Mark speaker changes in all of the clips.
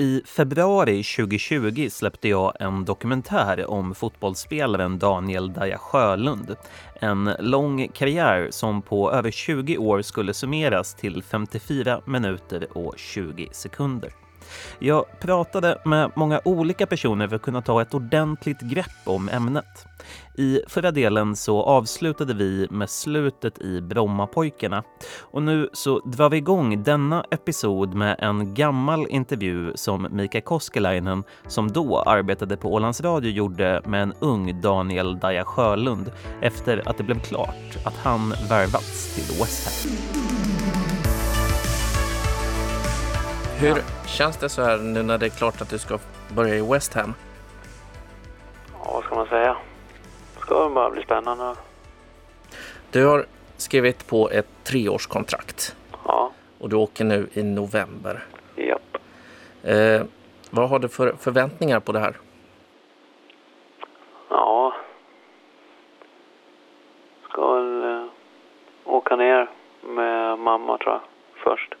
Speaker 1: I februari 2020 släppte jag en dokumentär om fotbollsspelaren Daniel Daja Sjölund. En lång karriär som på över 20 år skulle summeras till 54 minuter och 20 sekunder. Jag pratade med många olika personer för att kunna ta ett ordentligt grepp om ämnet. I förra delen så avslutade vi med slutet i Brommapojkarna och nu så drar vi igång denna episod med en gammal intervju som Mika Koskelainen, som då arbetade på Ålands Radio, gjorde med en ung Daniel Daja Sjölund efter att det blev klart att han värvats till West Ham.
Speaker 2: Hur känns det så här nu när det är klart att du ska börja i West Ham?
Speaker 3: Ja, vad ska man säga? Det ska bara bli spännande.
Speaker 2: Du har skrivit på ett treårskontrakt
Speaker 3: Ja,
Speaker 2: och du åker nu i november.
Speaker 3: japp.
Speaker 2: Eh, vad har du för förväntningar på det här?
Speaker 3: Ja. Ska väl eh, åka ner med mamma tror jag. Först.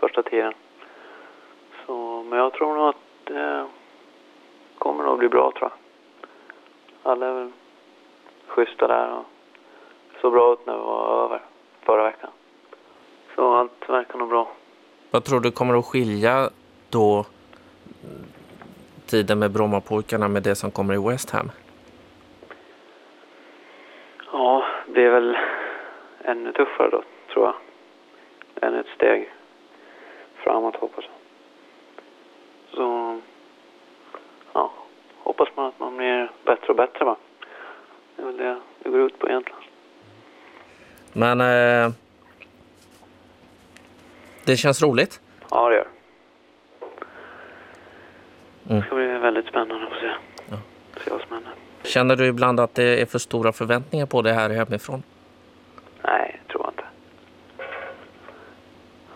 Speaker 3: Första tiden. Men jag tror nog att det kommer nog bli bra tror jag. Alla är väl schyssta där och så bra ut när vi var över förra veckan. Så allt verkar nog bra.
Speaker 2: Vad tror du kommer att skilja då tiden med Brommapojkarna med det som kommer i West Ham?
Speaker 3: Ja, det är väl ännu tuffare då, tror jag. Ännu ett steg framåt, hoppas jag. Så, ja, hoppas man att man blir bättre och bättre va. Det är väl det det går ut på egentligen.
Speaker 2: Men eh, det känns roligt.
Speaker 3: Ja, det gör det.
Speaker 2: Mm.
Speaker 3: Det ska bli väldigt spännande att se.
Speaker 2: Ja.
Speaker 3: Se vad som händer.
Speaker 2: Känner du ibland att det är för stora förväntningar på det här hemifrån?
Speaker 3: Nej, tror jag inte.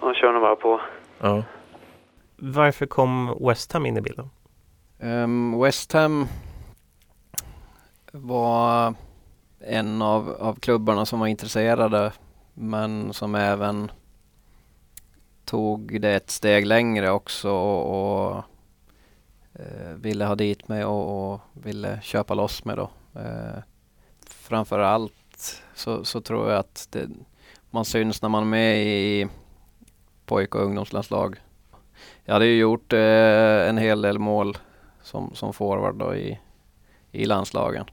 Speaker 3: Man kör nog bara på.
Speaker 2: Ja.
Speaker 1: Varför kom West Ham in i bilden?
Speaker 4: Um, West Ham var en av, av klubbarna som var intresserade men som även tog det ett steg längre också och, och eh, ville ha dit mig och, och ville köpa loss mig då. Eh, framför allt så, så tror jag att det, man syns när man är med i pojk och ungdomslandslag. Jag hade ju gjort eh, en hel del mål som, som forward då i, i landslagen.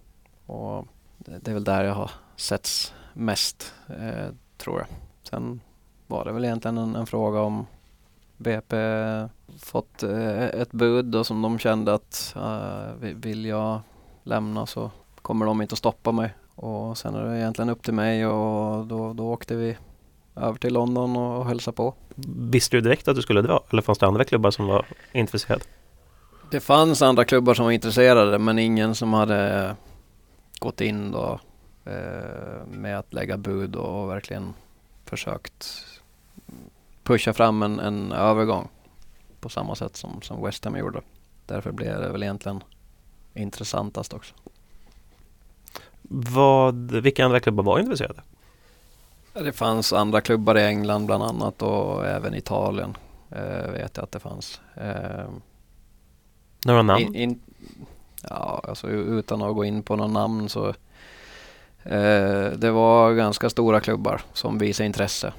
Speaker 4: Och det, är väl där jag har setts mest, eh, tror jag. Sen var det väl egentligen en, en fråga om BP fått eh, ett bud då som de kände att eh, vi- vill jag lämna så kommer de inte att stoppa mig. Och sen är det egentligen upp till mig och då, då åkte vi över till London och hälsade på.
Speaker 1: Visste du direkt att du skulle dra? Eller fanns det andra klubbar som var intresserade?
Speaker 4: Det fanns andra klubbar som var intresserade men ingen som hade gått in då eh, med att lägga bud och verkligen försökt pusha fram en, en övergång på samma sätt som, som West Ham gjorde. Därför blev det väl egentligen intressantast också.
Speaker 1: Vad, vilka andra klubbar var intresserade?
Speaker 4: Det fanns andra klubbar i England bland annat och även Italien eh, vet jag att det fanns. Eh,
Speaker 1: Några namn?
Speaker 4: In, in, ja, alltså utan att gå in på något namn så eh, det var ganska stora klubbar som visade intresse.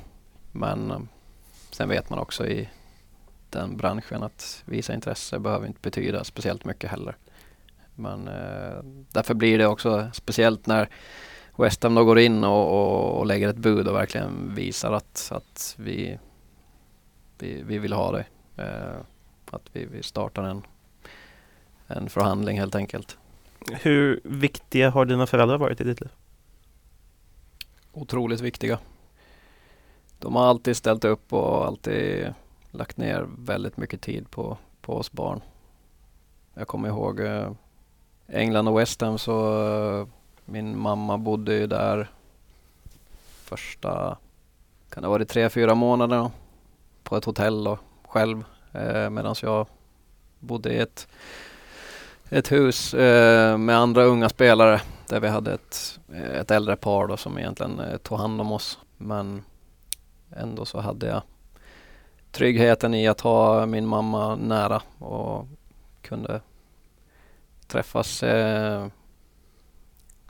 Speaker 4: Men eh, sen vet man också i den branschen att visa intresse behöver inte betyda speciellt mycket heller. Men eh, därför blir det också speciellt när West Ham då går in och, och, och lägger ett bud och verkligen visar att, att vi, vi, vi vill ha det. Eh, att vi, vi startar en en förhandling helt enkelt.
Speaker 1: Hur viktiga har dina föräldrar varit i ditt liv?
Speaker 4: Otroligt viktiga. De har alltid ställt upp och alltid lagt ner väldigt mycket tid på, på oss barn. Jag kommer ihåg eh, England och West Ham så eh, min mamma bodde ju där första, kan det ha varit tre, fyra månader på ett hotell då, själv eh, medan jag bodde i ett ett hus eh, med andra unga spelare där vi hade ett, ett äldre par då som egentligen eh, tog hand om oss. Men ändå så hade jag tryggheten i att ha min mamma nära och kunde träffas eh,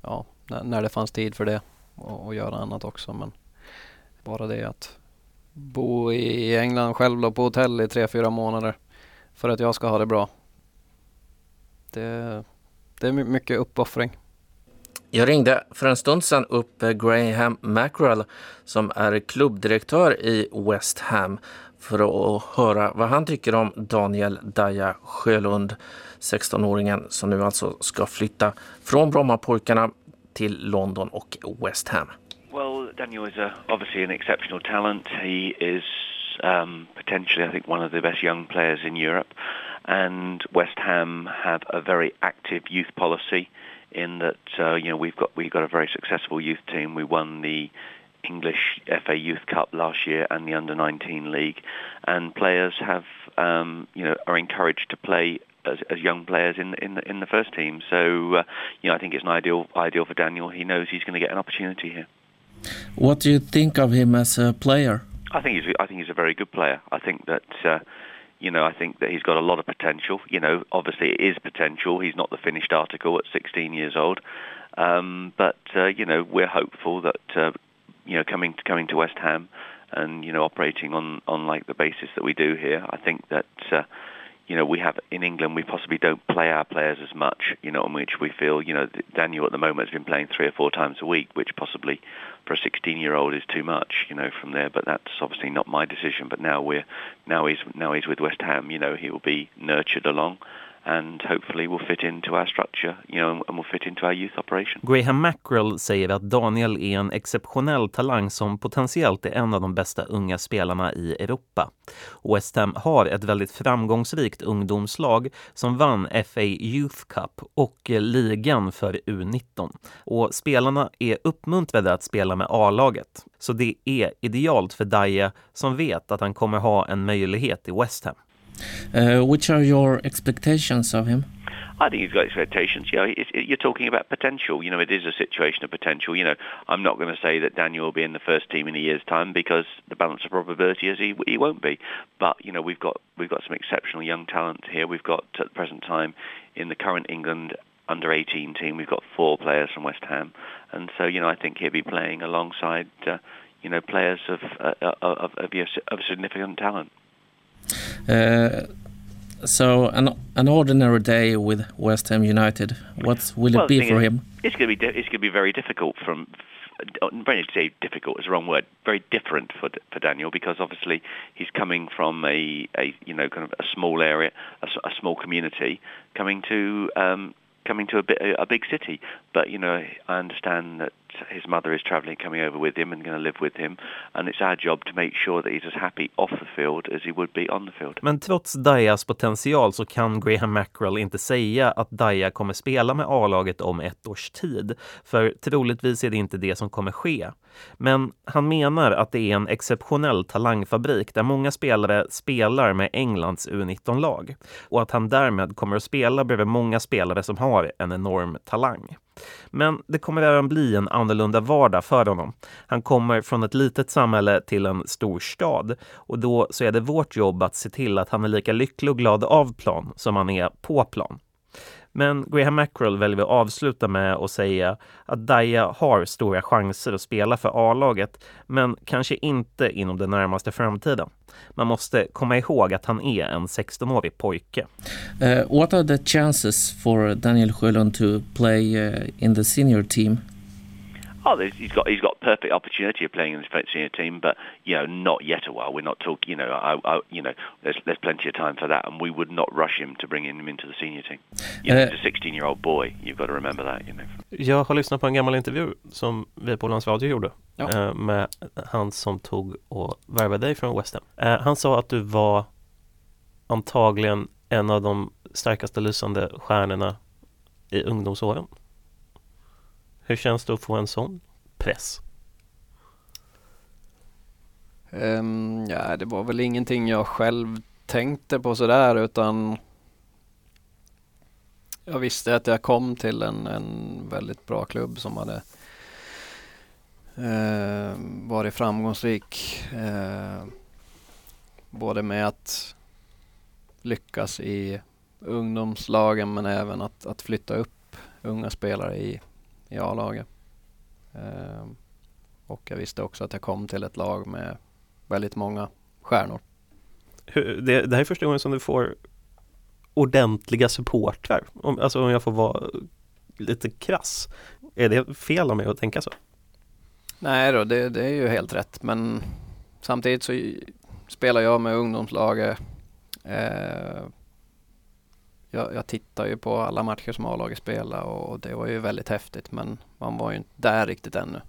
Speaker 4: ja, när, när det fanns tid för det och, och göra annat också. Men bara det att bo i England själv då på hotell i tre, fyra månader för att jag ska ha det bra. Det, det är mycket uppoffring.
Speaker 2: Jag ringde för en stund sedan upp Graham Mackerel som är klubbdirektör i West Ham för att höra vad han tycker om Daniel Daja Sjölund, 16-åringen som nu alltså ska flytta från Brommapojkarna till London och West Ham.
Speaker 5: Well, Daniel is a, obviously an exceptional talent. He is um, potentially, I think, one of the best young players in Europe. And West Ham have a very active youth policy in that uh, you know we've got we've got a very successful youth team. We won the English FA Youth Cup last year and the Under 19 League, and players have um, you know are encouraged to play as, as young players in in the, in the first team. So uh, you know I think it's an ideal ideal for Daniel. He knows he's going to get an opportunity here.
Speaker 2: What do you think of him as a player?
Speaker 5: I think he's I think he's a very good player. I think that. Uh, you know, I think that he's got a lot of potential. You know, obviously it is potential. He's not the finished article at 16 years old, um, but uh, you know, we're hopeful that uh, you know coming to, coming to West Ham and you know operating on on like the basis that we do here. I think that. Uh, you know, we have in England, we possibly don't play our players as much, you know, in which we feel, you know, Daniel at the moment has been playing three or four times a week, which possibly for a 16-year-old is too much, you know, from there. But that's obviously not my decision. But now we're now he's now he's with West Ham. You know, he will be nurtured along. And hopefully will fit into our structure, you know, and will fit into our youth operation.
Speaker 1: Graham Mackerel säger att Daniel är en exceptionell talang som potentiellt är en av de bästa unga spelarna i Europa. West Ham har ett väldigt framgångsrikt ungdomslag som vann FA Youth Cup och ligan för U19. Och spelarna är uppmuntrade att spela med A-laget. Så det är idealt för Daje som vet att han kommer ha en möjlighet i West Ham.
Speaker 2: Uh, which are your expectations of him?
Speaker 5: I think he's got expectations. You know, it, it, you're talking about potential. You know, it is a situation of potential. You know, I'm not going to say that Daniel will be in the first team in a year's time because the balance of probability is he, he won't be. But you know, we've got we've got some exceptional young talent here. We've got at the present time in the current England under 18 team, we've got four players from West Ham, and so you know, I think he'll be playing alongside uh, you know players of uh, of, of, of significant talent.
Speaker 2: Uh, so an an ordinary day with West Ham United, what will well, it be for him?
Speaker 5: It's going to be it's going to be very difficult from. Very say difficult is the wrong word. Very different for for Daniel because obviously he's coming from a, a you know kind of a small area, a, a small community, coming to um, coming to a, bit, a big city. But you know, I understand that his mother is travelling, coming over with him, and going to live with him. And it's our job to make sure that he's as happy off the field as he would be on the field.
Speaker 1: Men trots Dayas potential så kan Graham Mackerel inte säga att Daya kommer spela med A-laget om ett års tid. För troligtvis är det inte det som kommer ske. Men han menar att det är en exceptionell talangfabrik där många spelare spelar med Englands U19-lag och att han därmed kommer att spela bredvid många spelare som har en enorm talang. Men det kommer även bli en annorlunda vardag för honom. Han kommer från ett litet samhälle till en stor stad och då så är det vårt jobb att se till att han är lika lycklig och glad av plan som han är på plan. Men Graham Mackerel väljer vi att avsluta med att säga att Daya har stora chanser att spela för A-laget, men kanske inte inom den närmaste framtiden. Man måste komma ihåg att han är en 16-årig pojke.
Speaker 2: Uh, what are the chances for Daniel Sjölund to play uh, in the senior team?
Speaker 5: Oh, he's got he's got perfect opportunity of playing in the senior team, but you know, not yet a while. We're not talking. You know, I, I, you know, there's there's plenty of time for that, and we would not rush him to bring him into the senior team. You know, uh, he's a 16 year old boy. You've got to remember that. You know.
Speaker 1: Jag har lyssnat på en gammal intervju som vi på Ålands Radio gjorde ja. eh, med han som tog och värvade dig från West Ham. Eh, han sa att du var antagligen en av de starkaste lysande stjärnorna i ungdomsåren. Hur känns det att få en sån press?
Speaker 4: Um, ja, det var väl ingenting jag själv tänkte på sådär utan jag visste att jag kom till en, en väldigt bra klubb som hade eh, varit framgångsrik. Eh, både med att lyckas i ungdomslagen men även att, att flytta upp unga spelare i, i A-laget. Eh, och jag visste också att jag kom till ett lag med väldigt många stjärnor.
Speaker 6: Det, det här är första gången som du får ordentliga supportrar. Om, alltså om jag får vara lite krass. Är det fel av mig att tänka så?
Speaker 4: Nej då, det, det är ju helt rätt men samtidigt så spelar jag med ungdomslaget. Eh, jag, jag tittar ju på alla matcher som A-laget spelar och det var ju väldigt häftigt men man var ju inte där riktigt ännu.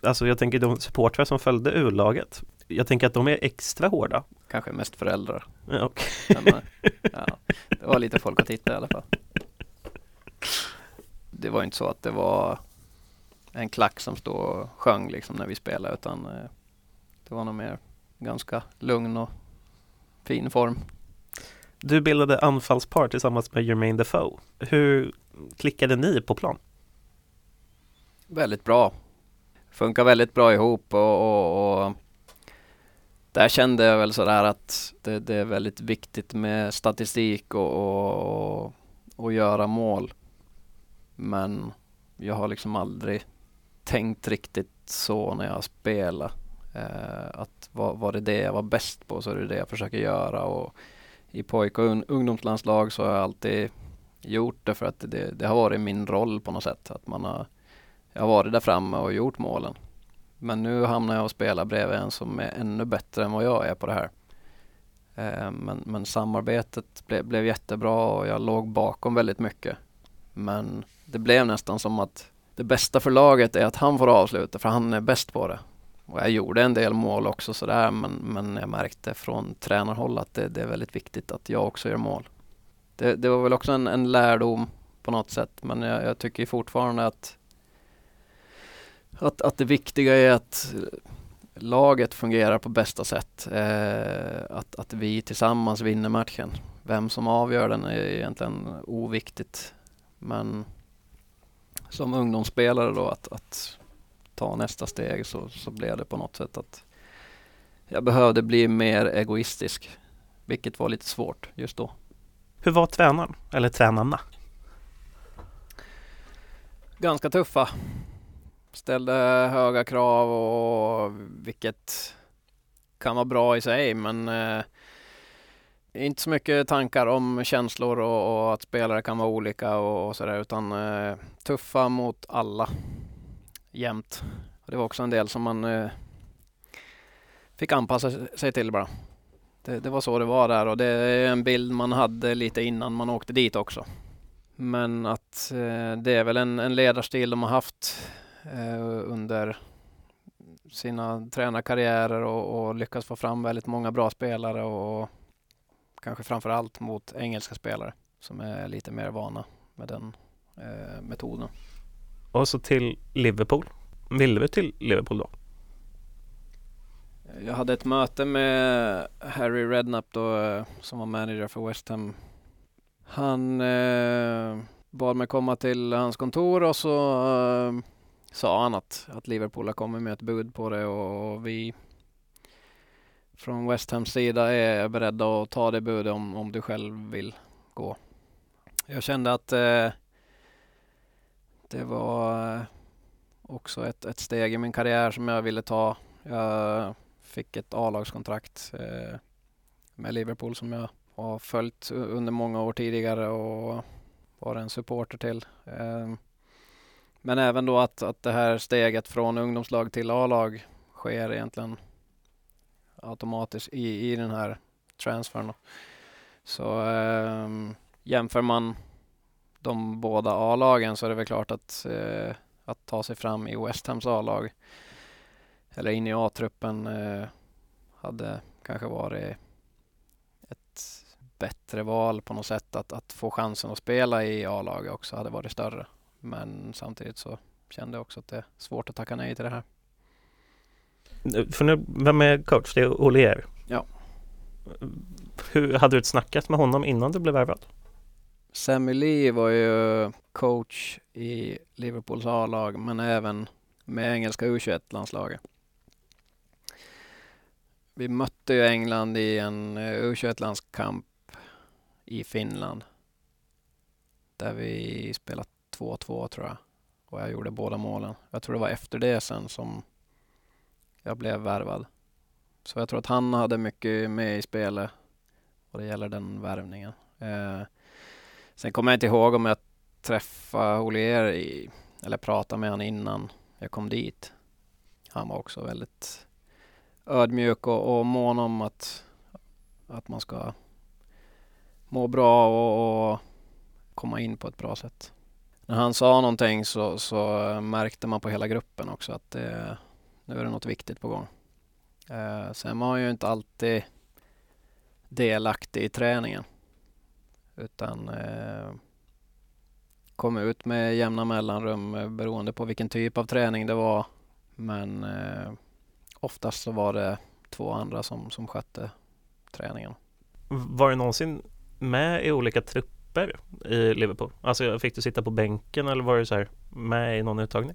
Speaker 6: Alltså jag tänker de supportrar som följde U-laget. Jag tänker att de är extra hårda.
Speaker 4: Kanske mest föräldrar.
Speaker 6: Ja, okay.
Speaker 4: Men, ja, det var lite folk att titta i alla fall. Det var inte så att det var en klack som stod och sjöng liksom när vi spelade utan eh, det var nog mer ganska lugn och fin form.
Speaker 6: Du bildade anfallspar tillsammans med Jermaine Defoe. Hur klickade ni på plan?
Speaker 4: Väldigt bra. Funkar väldigt bra ihop och, och, och där kände jag väl sådär att det, det är väldigt viktigt med statistik och, och, och, göra mål. Men jag har liksom aldrig tänkt riktigt så när jag spelar. Eh, att var, var det det jag var bäst på så är det det jag försöker göra. Och i pojk och ungdomslandslag så har jag alltid gjort det för att det, det har varit min roll på något sätt. Att man har, jag har varit där framme och gjort målen. Men nu hamnar jag och spelar bredvid en som är ännu bättre än vad jag är på det här. Eh, men, men samarbetet ble, blev jättebra och jag låg bakom väldigt mycket. Men det blev nästan som att det bästa för laget är att han får avsluta för han är bäst på det. Och jag gjorde en del mål också sådär men, men jag märkte från tränarhåll att det, det är väldigt viktigt att jag också gör mål. Det, det var väl också en, en lärdom på något sätt men jag, jag tycker fortfarande att att, att det viktiga är att laget fungerar på bästa sätt. Eh, att, att vi tillsammans vinner matchen. Vem som avgör den är egentligen oviktigt. Men som ungdomsspelare då att, att ta nästa steg så, så blev det på något sätt att jag behövde bli mer egoistisk. Vilket var lite svårt just då.
Speaker 6: Hur var tränaren? Eller tränarna?
Speaker 4: Ganska tuffa ställde höga krav och vilket kan vara bra i sig men eh, inte så mycket tankar om känslor och, och att spelare kan vara olika och, och sådär utan eh, tuffa mot alla jämt. Det var också en del som man eh, fick anpassa sig till bara. Det, det, var så det var där och det är en bild man hade lite innan man åkte dit också. Men att eh, det är väl en, en ledarstil de har haft eh, under sina tränarkarriärer och, och lyckats få fram väldigt många bra spelare och, och kanske framför allt mot engelska spelare som är lite mer vana med den eh, metoden.
Speaker 6: Och så till Liverpool. Ville du till Liverpool då?
Speaker 4: Jag hade ett möte med Harry Redknapp då, eh, som var manager för West Ham. Han eh, bad mig komma till hans kontor och så eh, sa han att, att Liverpool har kommit med ett bud på det och, och vi från West Hams sida är beredda att ta det budet om, om du själv vill gå. Jag kände att eh, det var eh, också ett, ett steg i min karriär som jag ville ta. Jag fick ett A-lagskontrakt eh, med Liverpool som jag har följt under många år tidigare och var en supporter till. Ehm, men även då att, att det här steget från ungdomslag till A-lag sker egentligen automatiskt i, i den här transfern. Så eh, jämför man de båda A-lagen så är det väl klart att, eh, att ta sig fram i West Hams A-lag eller in i A-truppen eh, hade kanske varit ett bättre val på något sätt. Att, att få chansen att spela i A-laget också hade varit större. Men samtidigt så kände jag också att det är svårt att tacka nej till det här.
Speaker 6: För nu, vem är coach? Det är Olier?
Speaker 4: Ja.
Speaker 6: Hur, hade du snackat med honom innan du blev värvad?
Speaker 4: Sammy Lee var ju coach i Liverpools A-lag men även med engelska U21-landslaget. vi mötte ju England i en eh, U21-landskamp i Finland. Där vi spelade 2-2 tror jag. Och jag gjorde båda målen. Jag tror det var efter det sen som jag blev värvad. Så jag tror att han hade mycket med i spelet vad det gäller den värvningen. Eh, sen kommer jag inte ihåg om jag träffade Olier i, eller pratade med honom innan jag kom dit. Han var också väldigt ödmjuk och, och mån om att, att man ska må bra och, och komma in på ett bra sätt. När han sa någonting så, så eh, märkte man på hela gruppen också att det, nu är det något viktigt på gång. Eh, sen var han ju inte alltid delaktig i träningen. Utan eh, kom ut med jämna mellanrum eh, beroende på vilken typ av träning det var. Men eh, oftast så var det två andra som, som skötte träningen.
Speaker 6: Var du någonsin med i olika trupper i Liverpool? Alltså fick du sitta på bänken eller var du så här med i någon uttagning?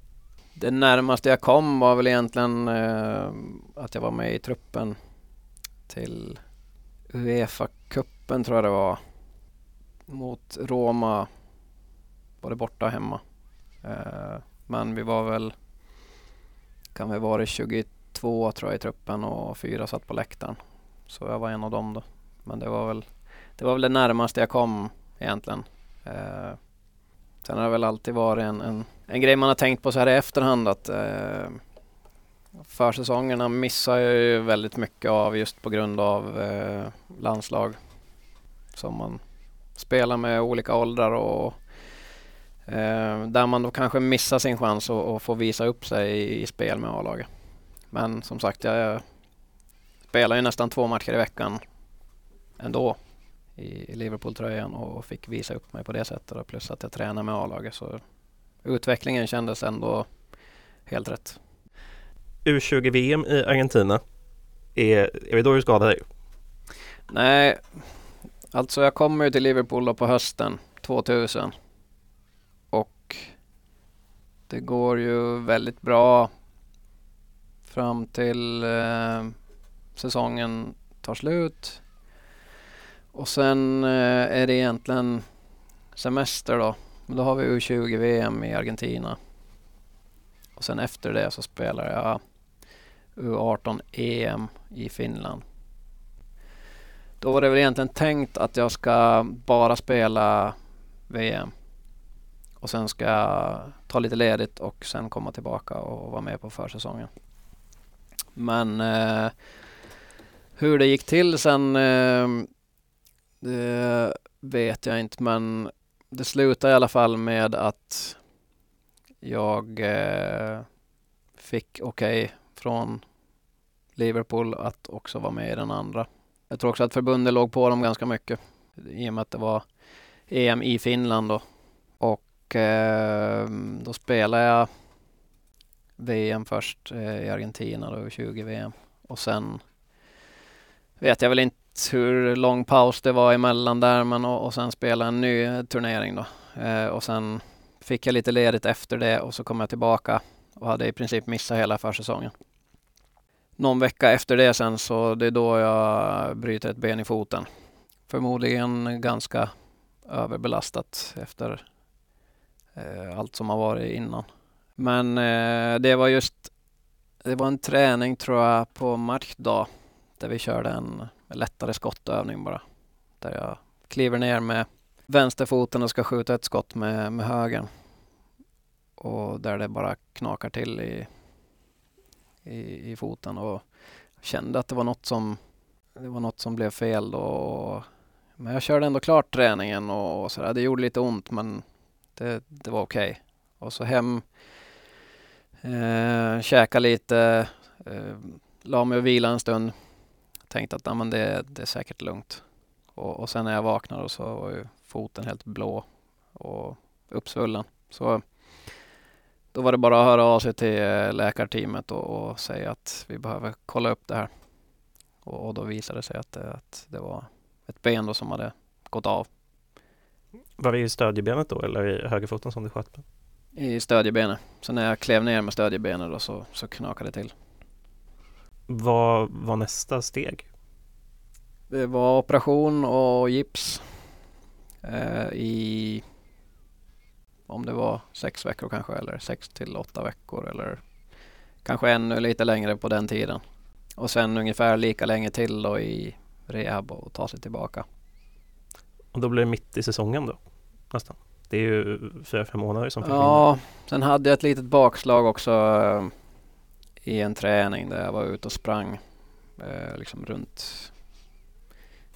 Speaker 4: Det närmaste jag kom var väl egentligen eh, att jag var med i truppen till Uefa-cupen tror jag det var. Mot Roma. Både borta och hemma. Eh, men vi var väl, kan vi vara 22 tror jag i truppen och fyra satt på läktaren. Så jag var en av dem då. Men det var väl det, var väl det närmaste jag kom egentligen. Eh, sen har det väl alltid varit en, en, en grej man har tänkt på så här i efterhand att eh, försäsongerna missar jag ju väldigt mycket av just på grund av eh, landslag som man spelar med olika åldrar och eh, där man då kanske missar sin chans att få visa upp sig i, i spel med A-laget. Men som sagt, jag spelar ju nästan två matcher i veckan ändå i, Liverpool-tröjan och fick visa upp mig på det sättet och plus att jag tränar med A-laget så utvecklingen kändes ändå helt rätt.
Speaker 6: U20-VM i Argentina. Är, är det då du skadade dig?
Speaker 4: Nej, alltså jag kommer ju till Liverpool då på hösten 2000. Och det går ju väldigt bra fram till eh, säsongen tar slut. Och sen eh, är det egentligen semester då. Då har vi U20-VM i Argentina. Och sen efter det så spelar jag U18 EM i Finland. Då var det väl egentligen tänkt att jag ska bara spela VM. Och sen ska jag ta lite ledigt och sen komma tillbaka och vara med på försäsongen. Men eh, hur det gick till sen eh, det vet jag inte men det slutade i alla fall med att jag eh, fick okej okay från Liverpool att också vara med i den andra. Jag tror också att förbundet låg på dem ganska mycket i och med att det var EM i Finland då. Och eh, då spelade jag VM först eh, i Argentina då, 20 VM. Och sen vet jag väl inte hur lång paus det var emellan där men och, och sen spela en ny turnering då. Eh, och sen fick jag lite ledigt efter det och så kom jag tillbaka och hade i princip missat hela försäsongen. Någon vecka efter det sen så det är då jag bryter ett ben i foten. Förmodligen ganska överbelastat efter eh, allt som har varit innan. Men eh, det var just, det var en träning tror jag på matchdag där vi körde en lättare skottövning bara. Där jag kliver ner med vänsterfoten och ska skjuta ett skott med, med högern. Och där det bara knakar till i, i, i foten och kände att det var något som det var något som blev fel Och, Men jag körde ändå klart träningen och, och sådär. Det gjorde lite ont men det, det var okej. Okay. Och så hem, eh, käka lite, eh, la mig och vila en stund. Tänkte att men det, det är säkert lugnt. Och, och sen när jag vaknade så var ju foten helt blå och uppsvullen. Så då var det bara att höra av sig till eh, läkarteamet och, och säga att vi behöver kolla upp det här. Och, och då visade det sig att det, att det var ett ben då som hade gått av.
Speaker 6: Var det i stödjebenet då eller i högerfoten som du sköt på?
Speaker 4: I stödjebenet. Så när jag klev ner med stödjebenet då så, så knakade det till.
Speaker 6: Vad var nästa steg?
Speaker 4: Det var operation och gips eh, i om det var sex veckor kanske eller sex till åtta veckor eller kanske ännu lite längre på den tiden. Och sen ungefär lika länge till då i rehab och ta sig tillbaka.
Speaker 6: Och då blir det mitt i säsongen då? Nästan. Det är ju fyra, fem månader som försvinner.
Speaker 4: Ja, sen hade jag ett litet bakslag också eh, i en träning där jag var ute och sprang eh, liksom runt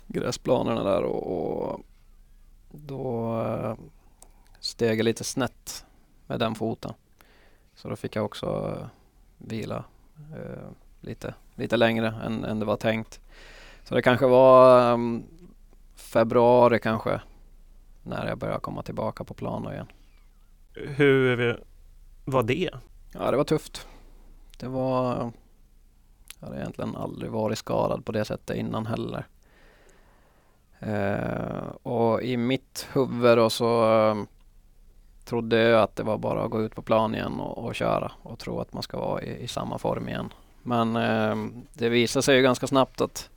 Speaker 4: gräsplanerna där och, och då eh, steg lite snett med den foten. Så då fick jag också eh, vila eh, lite, lite längre än, än det var tänkt. Så det kanske var um, februari kanske när jag började komma tillbaka på plan igen.
Speaker 6: Hur var det?
Speaker 4: Ja, det var tufft. Det var... Jag hade egentligen aldrig varit skadad på det sättet innan heller. Eh, och i mitt huvud då så eh, trodde jag att det var bara att gå ut på plan igen och, och köra och tro att man ska vara i, i samma form igen. Men eh, det visade sig ju ganska snabbt att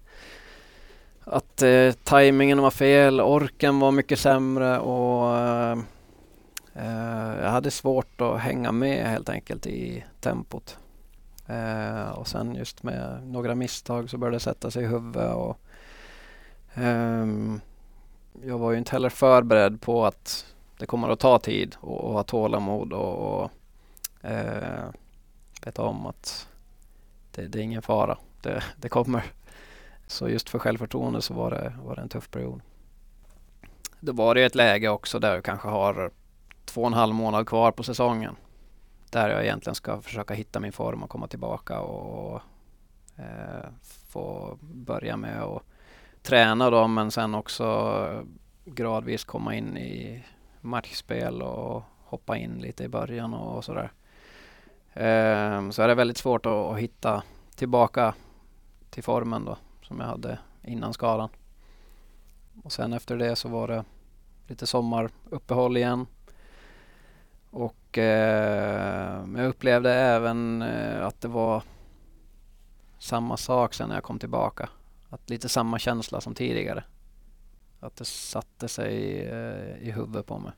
Speaker 4: att eh, tajmingen var fel, orken var mycket sämre och ehm, eh, jag hade svårt att hänga med helt enkelt i tempot. Eh, och sen just med några misstag så började det sätta sig i huvudet och ehm, jag var ju inte heller förberedd på att det kommer att ta tid och, och ha tålamod och, och eh, veta om att det, det, är ingen fara. Det, det kommer. Så just för självförtroende så var det, var det en tuff period. Då var det ett läge också där jag kanske har två och en halv månad kvar på säsongen. Där jag egentligen ska försöka hitta min form och komma tillbaka och eh, få börja med att träna då men sen också gradvis komma in i matchspel och hoppa in lite i början och, sådär. Eh, så är det väldigt svårt att, att hitta tillbaka till formen då som jag hade innan skadan. Och sen efter det så var det lite sommaruppehåll igen. Och eh, jag upplevde även eh, att det var samma sak sen när jag kom tillbaka. Att lite samma känsla som tidigare. Att det satte sig eh, i huvudet på mig.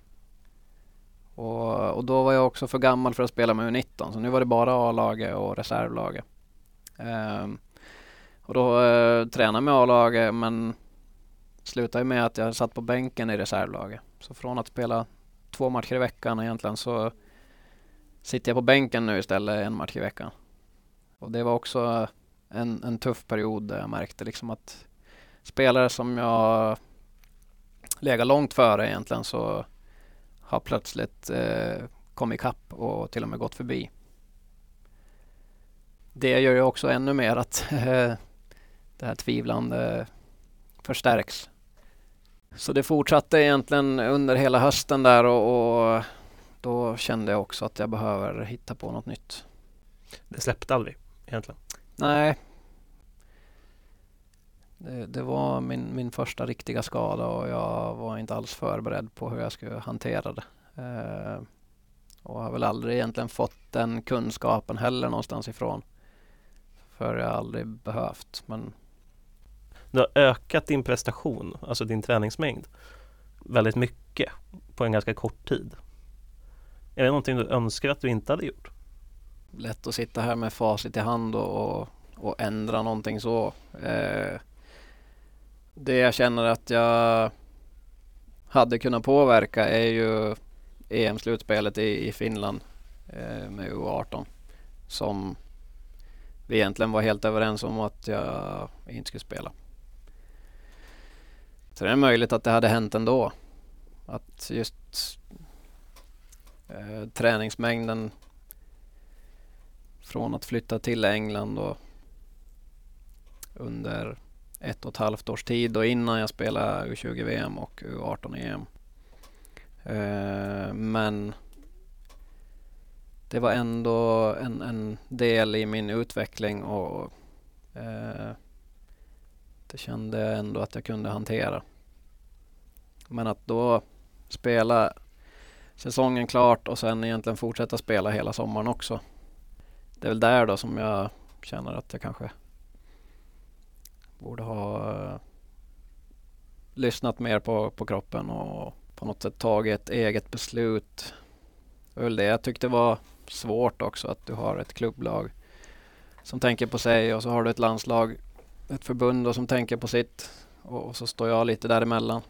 Speaker 4: Och, och, då var jag också för gammal för att spela med U19 så nu var det bara A-laget och reservlaget. Eh, och då eh, tränade med A-laget men slutade med att jag satt på bänken i reservlaget. Så från att spela två matcher i veckan egentligen så sitter jag på bänken nu istället en match i veckan. Och det var också en, en tuff period där jag märkte liksom att spelare som jag legat långt före egentligen så har plötsligt eh, kommit ikapp och till och med gått förbi. Det gör ju också ännu mer att eh, det här tvivlande förstärks. Så det fortsatte egentligen under hela hösten där och, och då kände jag också att jag behöver hitta på något nytt.
Speaker 6: Det släppte aldrig egentligen?
Speaker 4: Nej. Det, det, var min, min första riktiga skada och jag var inte alls förberedd på hur jag skulle hantera det. Eh, och har väl aldrig egentligen fått den kunskapen heller någonstans ifrån. För jag har aldrig behövt. Men
Speaker 6: du har ökat din prestation, alltså din träningsmängd väldigt mycket på en ganska kort tid. Är det någonting du önskar att du inte hade gjort?
Speaker 4: Lätt att sitta här med facit i hand och, och ändra någonting så. Eh, det jag känner att jag hade kunnat påverka är ju EM-slutspelet i, i Finland eh, med U18 som vi egentligen var helt överens om att jag inte skulle spela. Så det är möjligt att det hade hänt ändå. Att just eh, träningsmängden från att flytta till England och under ett och ett halvt års tid och innan jag spelade U20-VM och U18-EM. Eh, men det var ändå en, en, del i min utveckling och eh, det kände jag ändå att jag kunde hantera. Men att då spela säsongen klart och sen egentligen fortsätta spela hela sommaren också. Det är väl där då som jag känner att jag kanske Borde ha uh, lyssnat mer på, på kroppen och på något sätt tagit ett eget beslut. Det var det jag tyckte var svårt också att du har ett klubblag som tänker på sig och så har du ett landslag, ett förbund och som tänker på sitt och, och så står jag lite däremellan.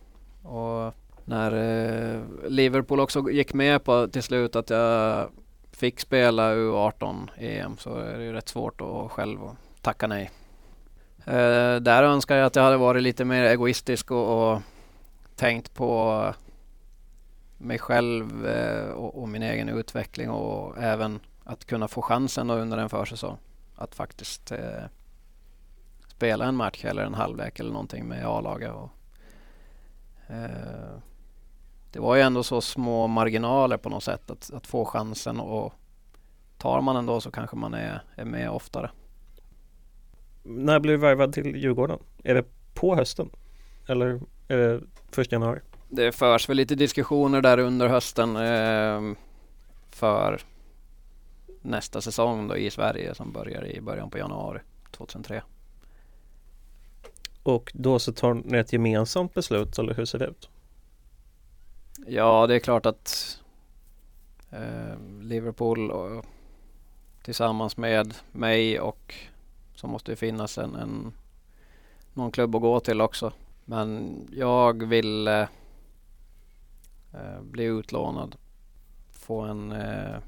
Speaker 4: Och när eh, Liverpool också gick med på till slut att jag fick spela U18 EM så är det ju rätt svårt att själv tacka nej. Eh, där önskar jag att jag hade varit lite mer egoistisk och, och tänkt på mig själv eh, och, och, min egen utveckling och även att kunna få chansen under en försäsong att faktiskt eh, spela en match eller en halvlek eller någonting med A-laget. Eh, det var ju ändå så små marginaler på något sätt att, att få chansen och tar man den då så kanske man är, är med oftare.
Speaker 6: När blev du värvad till Djurgården? Är det på hösten? Eller är det första januari?
Speaker 4: Det förs väl lite diskussioner där under hösten eh, för nästa säsong då i Sverige som börjar i början på januari 2003.
Speaker 6: Och då så tar ni ett gemensamt beslut eller hur ser det ut?
Speaker 4: Ja, det är klart att eh, Liverpool och, tillsammans med mig och så måste det finnas en, en, någon klubb att gå till också. Men jag vill eh, eh, bli utlånad, få en eh,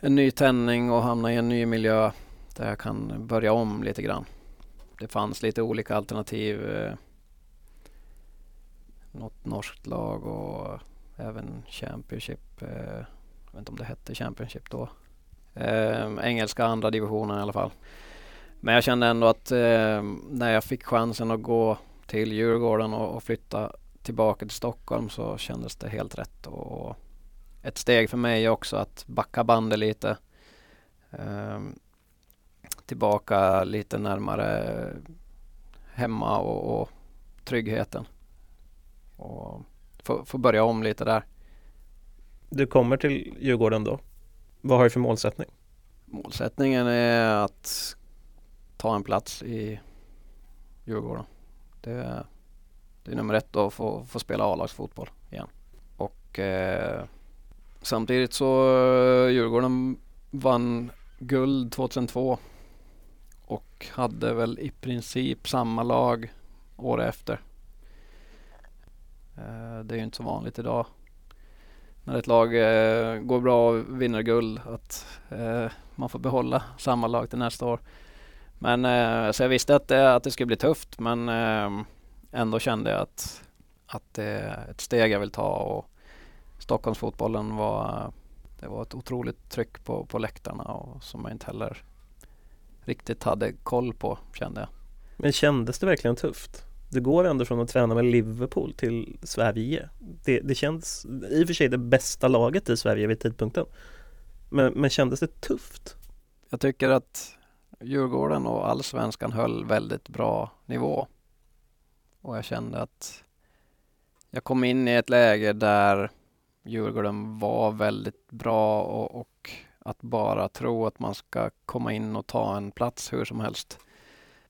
Speaker 4: en ny tändning och hamna i en ny miljö där jag kan börja om lite grann. Det fanns lite olika alternativ. Eh, något norskt lag och även Championship. Eh, jag vet inte om det hette Championship då. Eh, engelska andra divisionen i alla fall. Men jag kände ändå att ehm, när jag fick chansen att gå till Djurgården och, flytta tillbaka till Stockholm så kändes det helt rätt. Och, ett steg för mig också att backa bandet lite. Eh, tillbaka lite närmare hemma och, och tryggheten. Och få, få börja om lite där.
Speaker 6: Du kommer till Djurgården då. Vad har du för målsättning?
Speaker 4: Målsättningen är att ta en plats i Djurgården. Det, det är nummer ett då, att få, få spela A-lagsfotboll igen. Och eh, Samtidigt så eh, Djurgården vann guld 2002 och hade väl i princip samma lag året efter. Eh, det är ju inte så vanligt idag när ett lag eh, går bra och vinner guld att eh, man får behålla samma lag till nästa år. Men eh, så jag visste att det, att det skulle bli tufft men ändå kände jag att, att det är ett steg jag vill ta och Stockholmsfotbollen var, det var ett otroligt tryck på, på läktarna och som jag inte heller riktigt hade koll på kände jag.
Speaker 6: Men kändes det verkligen tufft? Du går ändå från att träna med Liverpool till Sverige. Det, det känns i och för sig det bästa laget i Sverige vid tidpunkten. Men, men kändes det tufft?
Speaker 4: Jag tycker att Djurgården och allsvenskan höll väldigt bra nivå. Och jag kände att jag kom in i ett läge där Djurgården var väldigt bra och, och, att bara tro att man ska komma in och ta en plats hur som helst.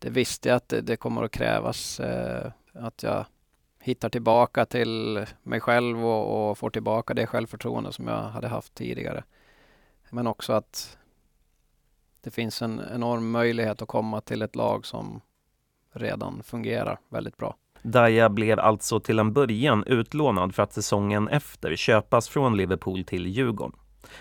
Speaker 4: Det visste jag att det, det kommer att krävas eh, att jag hittar tillbaka till mig själv och, och, får tillbaka det självförtroende som jag hade haft tidigare. Men också att det finns en enorm möjlighet att komma till ett lag som redan fungerar väldigt bra.
Speaker 1: Daya blev alltså till en början utlånad för att säsongen efter köpas från Liverpool till Djurgården.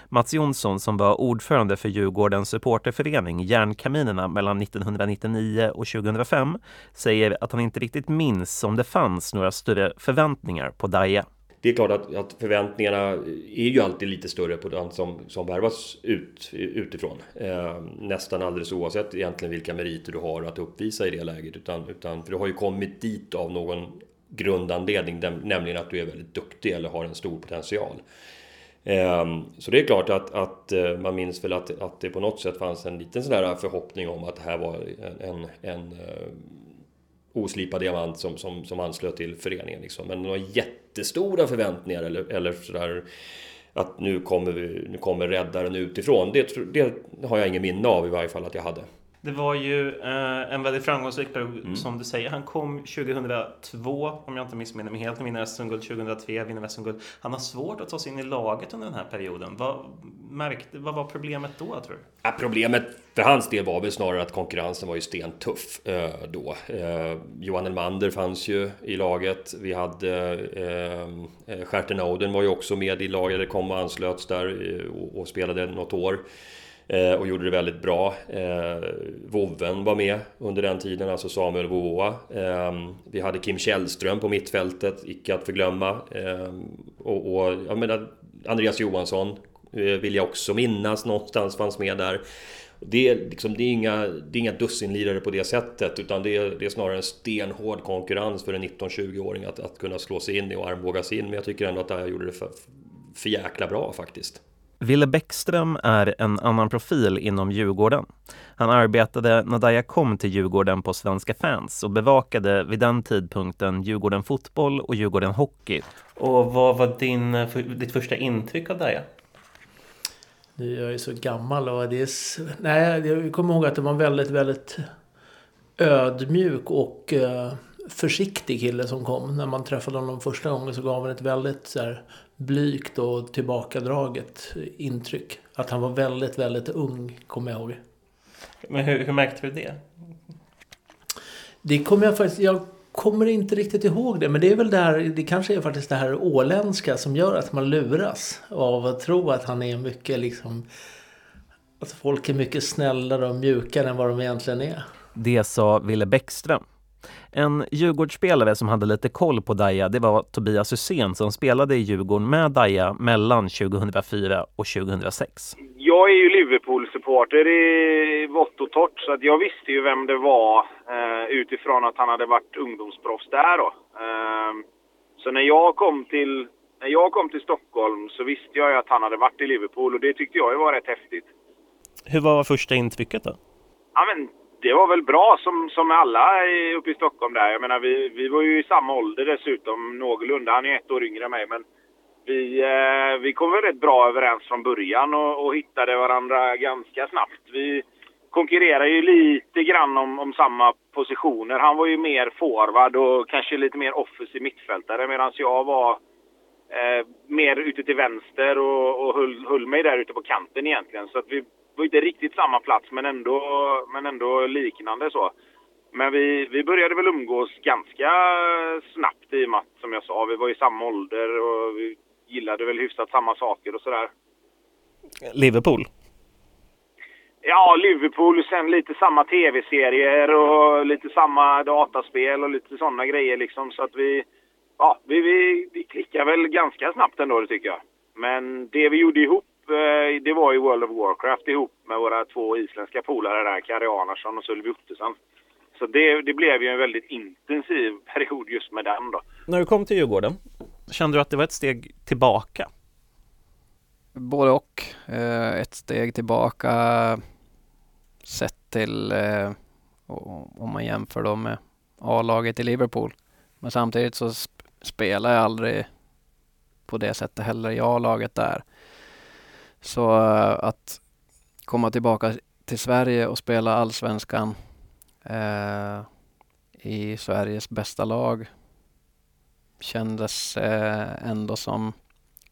Speaker 1: Mats Jonsson som var ordförande för Djurgårdens supporterförening Järnkaminerna mellan 1999 och 2005 säger att han inte riktigt minns om det fanns några större förväntningar på Daja.
Speaker 7: det är klart att, att, förväntningarna är ju alltid lite större på den som, som värvas ut, utifrån. Eh, nästan alldeles oavsett egentligen vilka meriter du har att uppvisa i det läget. Utan, utan, för du har ju kommit dit av någon grundanledning, nämligen att du är väldigt duktig eller har en stor potential. Ehm, så det är klart att, att eh, man minns väl att, att det på något sätt fanns en liten sån där förhoppning om att det här var en, en, en eh, oslipad diamant som, som, som anslöt till föreningen. Liksom. Men några jättestora förväntningar eller, eller sådär att nu kommer, vi, nu kommer räddaren utifrån. Det, det har jag ingen minne av i varje fall att jag hade.
Speaker 6: Det var ju eh, en väldigt framgångsrik period
Speaker 7: Mm.
Speaker 6: som du säger. Han kom 2002 om jag inte missminner mig helt. Vinner SM-guld 2003, vinner SM-guld. Han har svårt att ta sig in i laget under den här perioden. Vad, märkte, vad var problemet då tror du?
Speaker 7: Ja, problemet för hans del var väl snarare att konkurrensen var ju stentuff eh, då. Eh, Johan Elmander fanns ju i laget. Vi hade eh, eh, Stjärten Oden var ju också med i laget, eller kom och anslöts där eh, och, och spelade något år. Eh, och gjorde det väldigt bra. Eh, Vovven var med under den tiden, alltså Samuel Vovoa. Eh, vi hade Kim Källström på mittfältet, icke att förglömma. Eh, och, och jag menar, Andreas Johansson eh, vill jag också minnas någonstans fanns med där. Det är, liksom, det är inga, det är inga dussinlirare på det sättet utan det är, det är snarare en stenhård konkurrens för en 19-20-åring att, att kunna slå sig in i och armbågas in. Men jag tycker ändå att det här gjorde det för, för jäkla bra faktiskt.
Speaker 1: Ville Bäckström är en annan profil inom Djurgården. Han arbetade när Daja kom till Djurgården på Svenska fans och bevakade vid den tidpunkten Djurgården fotboll och Djurgården hockey.
Speaker 6: Och vad var din, ditt första intryck av Daja?
Speaker 8: Nu är jag ju så gammal och det är... Nej, jag kommer ihåg att det var en väldigt, väldigt ödmjuk och eh, försiktig kille som kom. När man träffade honom första gången så gav han ett väldigt så här, blygt och tillbakadraget intryck. Att han var väldigt, väldigt ung, kommer jag ihåg.
Speaker 6: Men hur, hur märkte du det?
Speaker 8: Det kommer jag faktiskt... Jag kommer inte riktigt ihåg det. Men det är väl där... Det kanske är faktiskt det här åländska som gör att man luras av att tro att han är mycket liksom... Att folk är mycket snällare och mjukare än vad de egentligen är.
Speaker 1: Det sa Ville Bäckström. En Djurgårdsspelare som hade lite koll på Daja, det var Tobias Hysén som spelade i Djurgården med Daja mellan 2004 och 2006.
Speaker 9: Jag är ju Liverpool-supporter i vått och torrt, så att jag visste ju vem det var eh, utifrån att han hade varit ungdomsproffs där då. Eh, så när jag, kom till, när jag kom till Stockholm så visste jag ju att han hade varit i Liverpool och det tyckte jag ju var rätt häftigt.
Speaker 6: Hur var första intrycket då?
Speaker 9: Ja, men det var väl bra som, som med alla uppe i Stockholm där. Jag menar, vi, vi var ju i samma ålder dessutom, någorlunda. Han är ett år yngre än mig, men vi, eh, vi kom väl rätt bra överens från början och, och hittade varandra ganska snabbt. Vi konkurrerar ju lite grann om, om samma positioner. Han var ju mer forward och kanske lite mer offensiv mittfältare medan jag var eh, mer ute till vänster och, och höll, höll mig där ute på kanten egentligen. Så att vi var inte riktigt samma plats men ändå, men ändå liknande så. Men vi, vi började väl umgås ganska snabbt i och med att, som jag sa, vi var i samma ålder och vi gillade väl hyfsat samma saker och sådär.
Speaker 6: Liverpool?
Speaker 9: Ja, Liverpool och sen lite samma tv-serier och lite samma dataspel och lite sådana grejer liksom. Så att vi, ja, vi, vi, vi klickar väl ganska snabbt ändå, det tycker jag. Men det vi gjorde ihop, det var ju World of Warcraft ihop med våra två isländska polare där, Kari Arnarsson och Sölvi Ottesen. Så det, det blev ju en väldigt intensiv period just med den då.
Speaker 6: När du kom till Djurgården, kände du att det var ett steg tillbaka?
Speaker 4: Både och. Eh, ett steg tillbaka sett till eh, om man jämför då med A-laget i Liverpool. Men samtidigt så sp- spelar jag aldrig på det sättet heller i A-laget där. Så eh, att komma tillbaka till Sverige och spela allsvenskan eh, i Sveriges bästa lag kändes eh, ändå som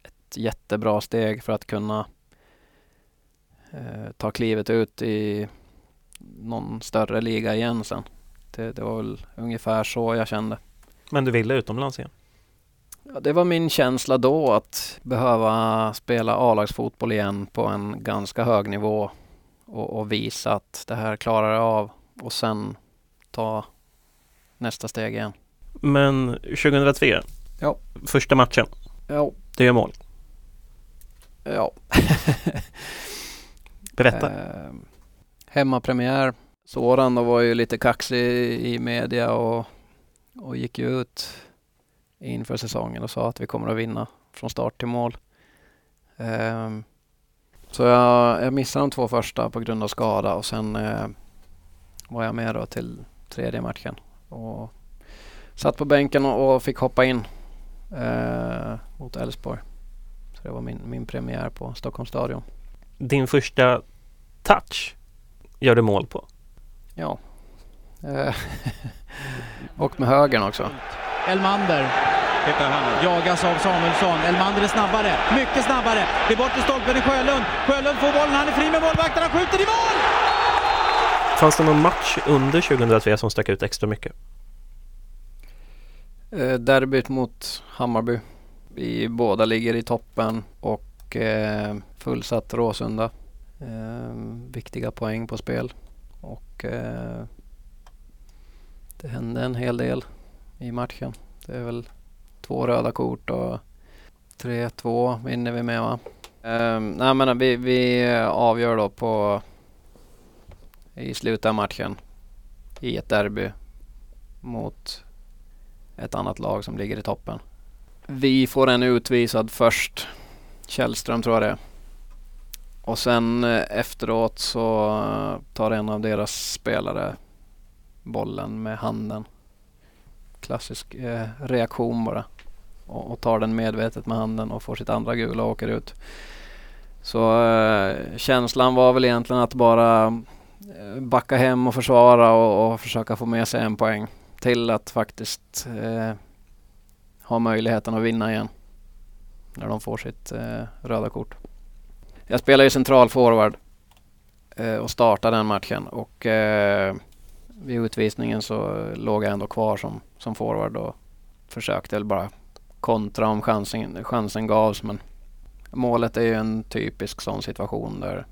Speaker 4: ett jättebra steg för att kunna eh, ta klivet ut i någon större liga igen sen. Det, det var väl ungefär så jag kände.
Speaker 6: Men du ville utomlands igen?
Speaker 4: Ja, det var min känsla då att behöva spela A-lagsfotboll igen på en ganska hög nivå och, och visa att det här klarar jag av och sen ta nästa steg igen.
Speaker 6: Men 2003,
Speaker 4: Ja.
Speaker 6: första matchen,
Speaker 4: Ja,
Speaker 6: du gör mål.
Speaker 4: ja.
Speaker 6: Berätta.
Speaker 4: Eh, hemmapremiär. Soran då var ju lite kaxig i media och, och gick ju ut inför säsongen och sa att vi kommer att vinna från start till mål. Eh, så jag, jag missade de två första på grund av skada och sen eh, var jag med då till tredje matchen och satt på bänken och, och fick hoppa in eh, mot Elfsborg. Så det var min, min premiär på Stockholms stadion.
Speaker 6: Din första touch gör du mål på.
Speaker 4: Ja. Eh, och med högern också.
Speaker 10: Elmander jagas av Samuelsson. Elmander är snabbare, mycket snabbare. Det är bort till stolpen i Sjölund. Sjölund får bollen, han är fri med målvakten, han skjuter i mål!
Speaker 6: Fanns det någon match under 2003 som stack ut extra mycket?
Speaker 4: Eh, derbyt mot Hammarby. Vi båda ligger i toppen och eh, fullsatt Råsunda. Eh, viktiga poäng på spel. Och eh, det hände en hel del i matchen. Det är väl två röda kort och 3-2 vinner vi med va? Um, nej men vi, vi avgör då på i slutet av matchen i ett derby mot ett annat lag som ligger i toppen. Vi får en utvisad först. Källström tror jag det är. Och sen eh, efteråt så tar en av deras spelare bollen med handen. Klassisk eh, reaktion bara. Och, och, tar den medvetet med handen och får sitt andra gula och åker ut. Så eh, känslan var väl egentligen att bara eh, backa hem och försvara och, och, försöka få med sig en poäng. Till att faktiskt eh, ha möjligheten att vinna igen. När de får sitt eh, röda kort. Jag spelar ju central forward eh, och startade den matchen och eh, vid utvisningen så låg jag ändå kvar som, som forward och försökte väl bara kontra om chansen, chansen gavs men målet är ju en typisk sån situation där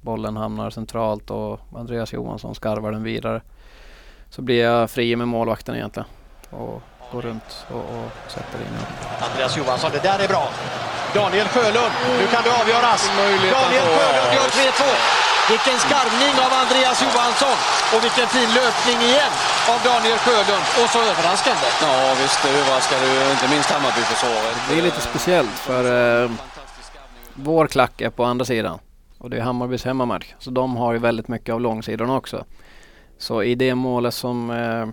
Speaker 4: bollen hamnar centralt och Andreas Johansson skarvar den vidare. Så blir jag fri med målvakten egentligen och går runt och, och sätter in den.
Speaker 11: Andreas Johansson, det där är bra. Daniel Sjölund, nu kan det avgöras. Daniel Sjölund gör 3-2. Vilken skarvning av Andreas Johansson och vilken fin löpning igen av Daniel Sjölund. Och så överraskande.
Speaker 12: Ja visst, det överraskade inte minst Hammarbyförsvaret.
Speaker 4: Det är lite speciellt för eh, vår klack är på andra sidan och det är Hammarbys hemmamatch. Så de har ju väldigt mycket av långsidorna också. Så i det målet som, eh,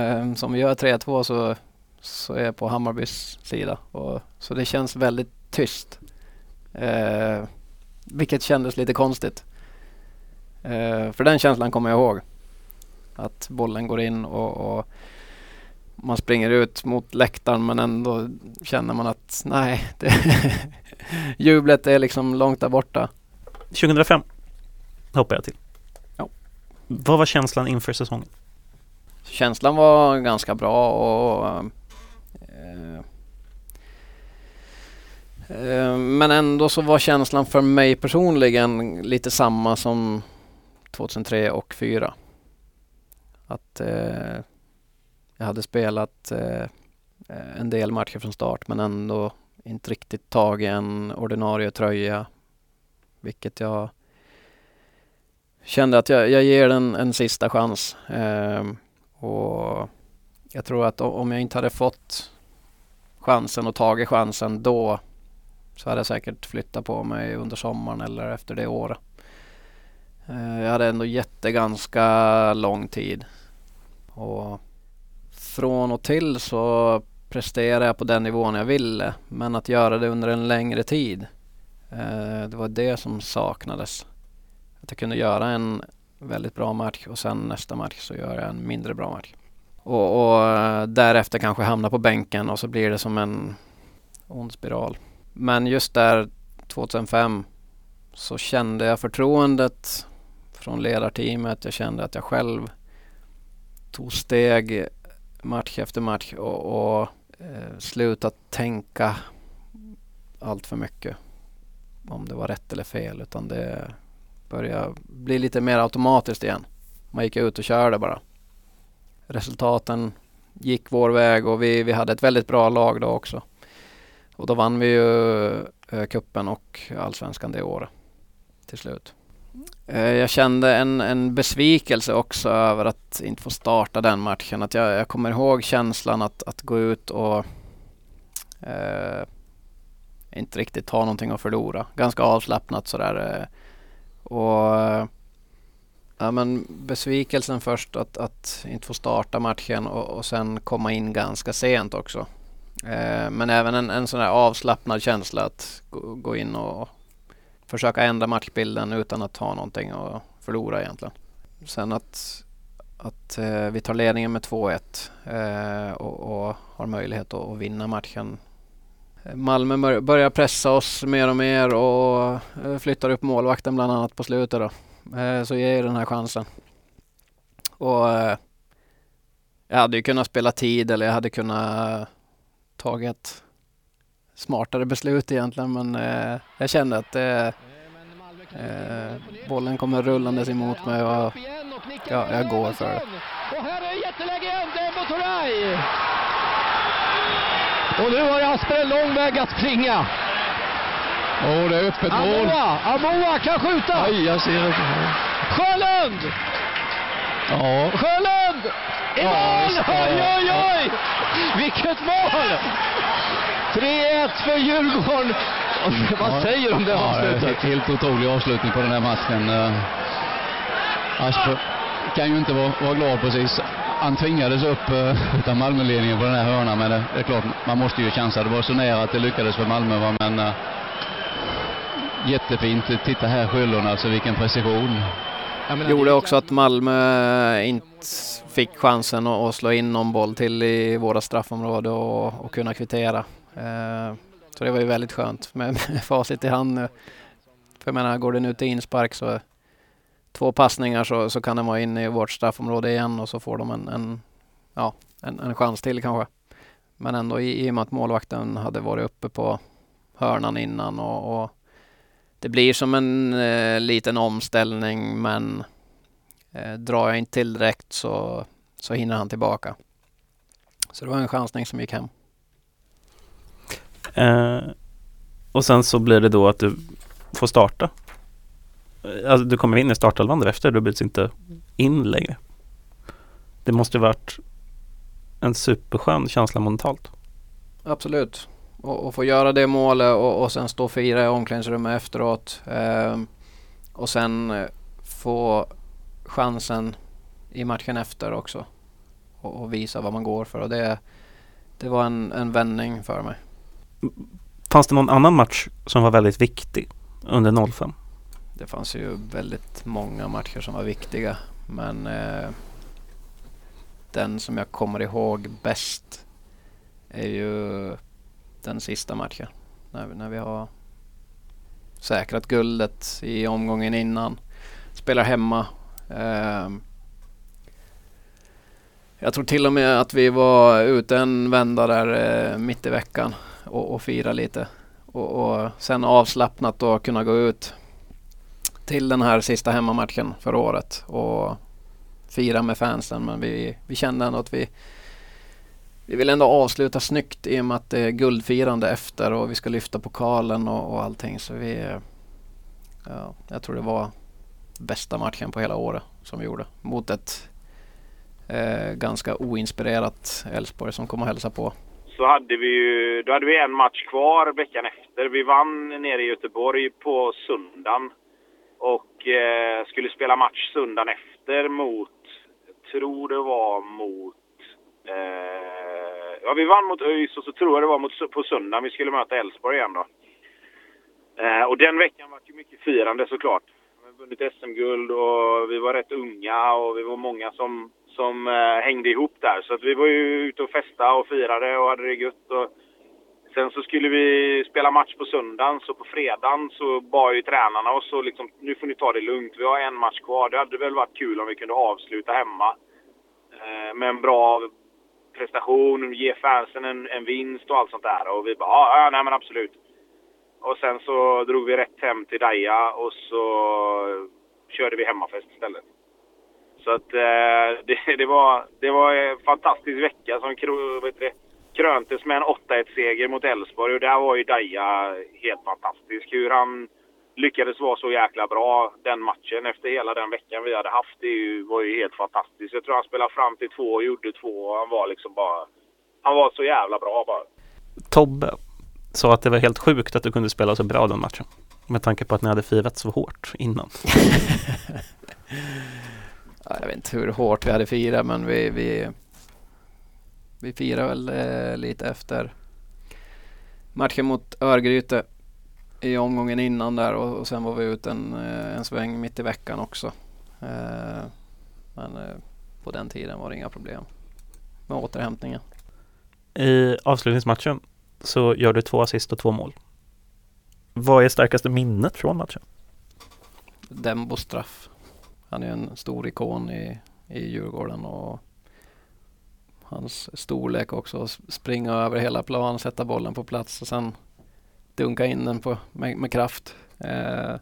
Speaker 4: eh, som vi gör 3-2 så så är jag på Hammarbys sida. Och, så det känns väldigt tyst. Vilket kändes lite konstigt. Eh, för den känslan kommer jag ihåg. Att bollen går in och, och, man springer ut mot läktaren men ändå känner man att nej, jublet är liksom långt där borta.
Speaker 6: 2005 hoppar jag till.
Speaker 4: Ja.
Speaker 6: Vad var känslan inför säsongen?
Speaker 4: Känslan var ganska bra och Eh, Eh, men ändå så var känslan för mig personligen lite samma som 2003 och 2004. Att eh, jag hade spelat eh, en del matcher från start men ändå inte riktigt tagit en ordinarie tröja. Vilket jag kände att jag, jag ger den en sista chans. Eh, och jag tror att om jag inte hade fått chansen och tagit chansen då så hade jag säkert flyttat på mig under sommaren eller efter det året. Eh, jag hade ändå gett det ganska lång tid. Och från och till så presterade jag på den nivån jag ville. Men att göra det under en längre tid. Eh, det var det som saknades. Att jag kunde göra en väldigt bra match och sen nästa match så gör jag en mindre bra match. Och, och eh, därefter kanske hamna på bänken och så blir det som en ond spiral. Men just där 2005 så kände jag förtroendet från ledarteamet. Jag kände att jag själv tog steg match efter match och, och eh, slutat tänka allt för mycket om det var rätt eller fel utan det började bli lite mer automatiskt igen. Man gick ut och körde bara. Resultaten gick vår väg och vi, vi hade ett väldigt bra lag då också. Och då vann vi ju eh, kuppen och allsvenskan det året till slut. Eh, jag kände en, en besvikelse också över att inte få starta den matchen. Att jag, jag kommer ihåg känslan att, att gå ut och eh, inte riktigt ha någonting att förlora. Ganska avslappnat sådär. Eh, och eh, ja, men besvikelsen först att, att inte få starta matchen och, och sen komma in ganska sent också. Eh, men även en, en sån här avslappnad känsla att gå, gå, in och försöka ändra matchbilden utan att ha någonting att förlora egentligen. sen att, att eh, vi tar ledningen med 2-1 eh, och, och, har möjlighet att, att vinna matchen. Eh, Malmö börjar pressa oss mer och mer och eh, flyttar upp målvakten bland annat på slutet då. Eh, så ger den här chansen. Och jag hade ju kunnat spela tid eller jag hade kunnat tagit smartare beslut egentligen men eh, jag kände att eh, eh, bollen kommer rullandes emot mig och ja, jag går för det.
Speaker 11: Och här är jätteläge igen, Dembo Turay! Och nu har Jasper en lång väg att springa.
Speaker 13: Och det är öppet mål.
Speaker 11: Amoa, Amoa kan skjuta!
Speaker 13: Aj, jag ser det.
Speaker 11: Sjölund!
Speaker 13: Ja.
Speaker 11: Sjölund! I
Speaker 13: Ja,
Speaker 11: mål! Oj, oj, oj! Vilket mål! 3-1 för Djurgården. Vad säger du om det
Speaker 13: Ja,
Speaker 11: avslutet?
Speaker 13: är helt otrolig avslutning på den här matchen. Eh, Asper kan ju inte vara, vara glad precis. Han tvingades upp uh, utav Malmöledningen på den här hörnan, men det, är klart, man måste ju chansa. Det var så nära att det lyckades för Malmö, va? men uh, jättefint. Titta här Sjölund, alltså vilken precision.
Speaker 4: Gjorde också att Malmö inte fick chansen att, slå in någon boll till i våra straffområde och, och kunna kvittera. Eh, så det var ju väldigt skönt med, med facit i hand nu. För jag menar, går den ut i inspark så två passningar så, så kan den vara inne i vårt straffområde igen och så får de en, en, ja, en, en chans till kanske. Men ändå i, i och med att målvakten hade varit uppe på hörnan innan och, och det blir som en eh, liten omställning men eh, drar jag inte till direkt så, så hinner han tillbaka. Så det var en chansning som gick hem.
Speaker 6: Eh, och sen så blir det då att du får starta. Eh, Alltså du kommer in i startelvan därefter, du byts inte in längre. Det måste varit en superskön känsla mentalt.
Speaker 4: Absolut. Och, och få göra det målet och, och sen stå och fira i omklädningsrummet efteråt. Eh, och sen eh, få chansen i matchen efter också. Och, och visa vad man går för. Och det, det var en, en vändning för mig.
Speaker 6: Fanns det någon annan match som var väldigt viktig under 05?
Speaker 4: Det fanns ju väldigt många matcher som var viktiga. Men eh, den som jag kommer ihåg bäst är ju den sista matchen. När, vi- när vi har säkrat guldet i omgången innan. Spelar hemma. Eh, jag tror till och med att vi var ute en vända där eh, mitt i veckan och, och fira lite. Och, och sen avslappnat då kunna gå ut till den här sista hemmamatchen för året och fira med fansen. Men vi, vi kände ändå att vi, vi vill ändå avsluta snyggt i och med att det är guldfirande efter och vi ska lyfta pokalen och, och allting. Så vi, eh, ja, jag tror det var bästa matchen på hela året som vi gjorde mot ett eh, ganska oinspirerat Elfsborg som kom och hälsade på.
Speaker 9: så hade vi ju, då hade vi en match kvar veckan efter. Vi vann nere i Göteborg på söndagen och eh, skulle spela match söndagen efter mot, jag tror det var mot, eh, ja vi vann mot ÖIS och så tror jag det var mot, på söndagen vi skulle möta Elfsborg igen då. Eh, och den veckan var ju mycket firande såklart. Vi har vunnit SM-guld och vi var rätt unga och vi var många som, som eh, hängde ihop där. Så att vi var ju ute och festa och firade och hade det gött. Och sen så skulle vi spela match på söndagen, så på fredagen så bad ju tränarna oss och liksom, nu får ni ta det lugnt. Vi har en match kvar. Det hade väl varit kul om vi kunde avsluta hemma eh, med en bra prestation, ge fansen en, en vinst och allt sånt där. Och vi bara, ja, nej men absolut. Och sen så drog vi rätt hem till Daja och så körde vi hemmafest istället. Så att eh, det, det, var, det var en fantastisk vecka som kro, vet det, kröntes med en 8-1-seger mot Elfsborg och där var ju Daja helt fantastisk. Hur han lyckades vara så jäkla bra den matchen efter hela den veckan vi hade haft. Det ju- var ju helt fantastiskt. Jag tror han spelade fram till två och gjorde två och han var liksom bara... Han var så jävla bra bara.
Speaker 6: Tobbe sa att det var helt sjukt att du kunde spela så bra den matchen. Med tanke på att ni hade firat så hårt innan.
Speaker 4: Ja, jag vet inte hur hårt vi hade firat men vi, vi, vi firade väl eh, lite efter matchen mot Örgryte i omgången innan där och, och sen var vi ute en, eh, en sväng mitt i veckan också. Eh, Men eh, på den tiden var det inga problem med återhämtningen.
Speaker 6: I avslutningsmatchen så gör du två assist och två mål. Vad är starkaste minnet från matchen?
Speaker 4: Dembo straff. Han är en stor ikon i, i Djurgården och hans storlek också. Springa över hela plan, sätta bollen på plats och sen dunka in den på, med, med kraft. Eh,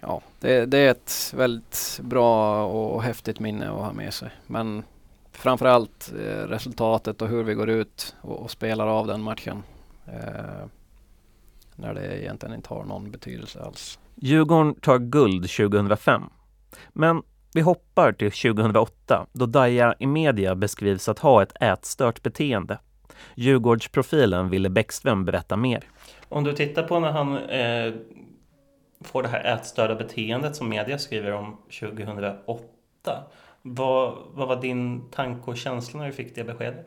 Speaker 4: ja, det, det, är ett väldigt bra och häftigt minne att ha med sig. Men framförallt eh, resultatet och hur vi går ut och, och spelar av den matchen. Eh, när det egentligen inte har någon betydelse alls.
Speaker 1: Djurgården tar guld 2005. Men vi hoppar till 2008 då Daja i media beskrivs att ha ett ätstört beteende. Djurgårdsprofilen Ville Bäckström berättar mer.
Speaker 6: Om du tittar på när han eh, får det här ätstörda beteendet som media skriver om 2008. Vad, vad var din tanke och känsla när du fick det beskedet?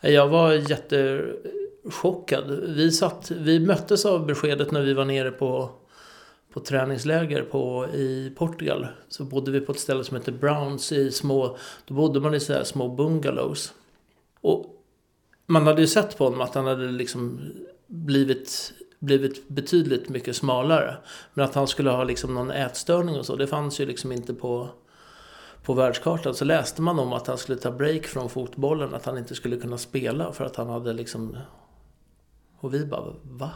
Speaker 8: Jag var jättechockad. Vi, satt, vi möttes av beskedet när vi var nere på, på träningsläger på, i Portugal. Så bodde vi på ett ställe som heter Browns i små... Då bodde man i så här små bungalows. Och man hade ju sett på honom att han hade liksom blivit, blivit betydligt mycket smalare. Men att han skulle ha liksom någon ätstörning och så, det fanns ju liksom inte på, på världskartan. Så läste man om att han skulle ta break från fotbollen, att han inte skulle kunna spela för att han hade liksom... Och vi bara, va?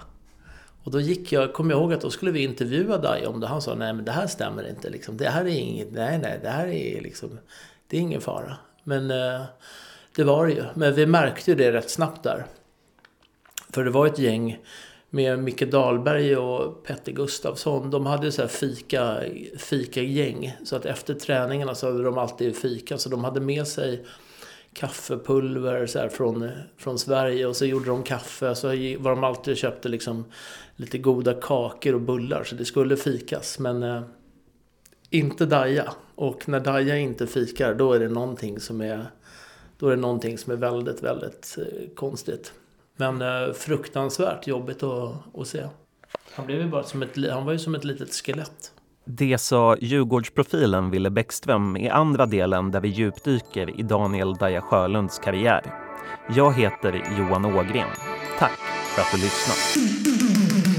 Speaker 8: Och då gick jag, kom jag ihåg att då skulle vi intervjua dig om det. Han sa, nej men det här stämmer inte liksom. Det här är inget, nej nej, det här är liksom, det är ingen fara. Men eh, det var det ju. Men vi märkte ju det rätt snabbt där. För det var ett gäng med Micke Dahlberg och Petter Gustafsson. De hade så här fika, fika gäng. Så att efter träningarna så hade de alltid fika. Så de hade med sig kaffepulver så här, från, från Sverige och så gjorde de kaffe. Så var de alltid och köpte liksom lite goda kakor och bullar. Så det skulle fikas. Men eh, inte Daja. Och när Daja inte fikar då är det någonting som är, då är, det någonting som är väldigt, väldigt eh, konstigt. Men eh, fruktansvärt jobbigt att, att se. Han, blev ju bara som ett, han var ju som ett litet skelett.
Speaker 1: Det sa Djurgårdsprofilen Ville Bäckström i andra delen där vi djupdyker i Daniel Daja Sjölunds karriär. Jag heter Johan Ågren. Tack för att du lyssnat.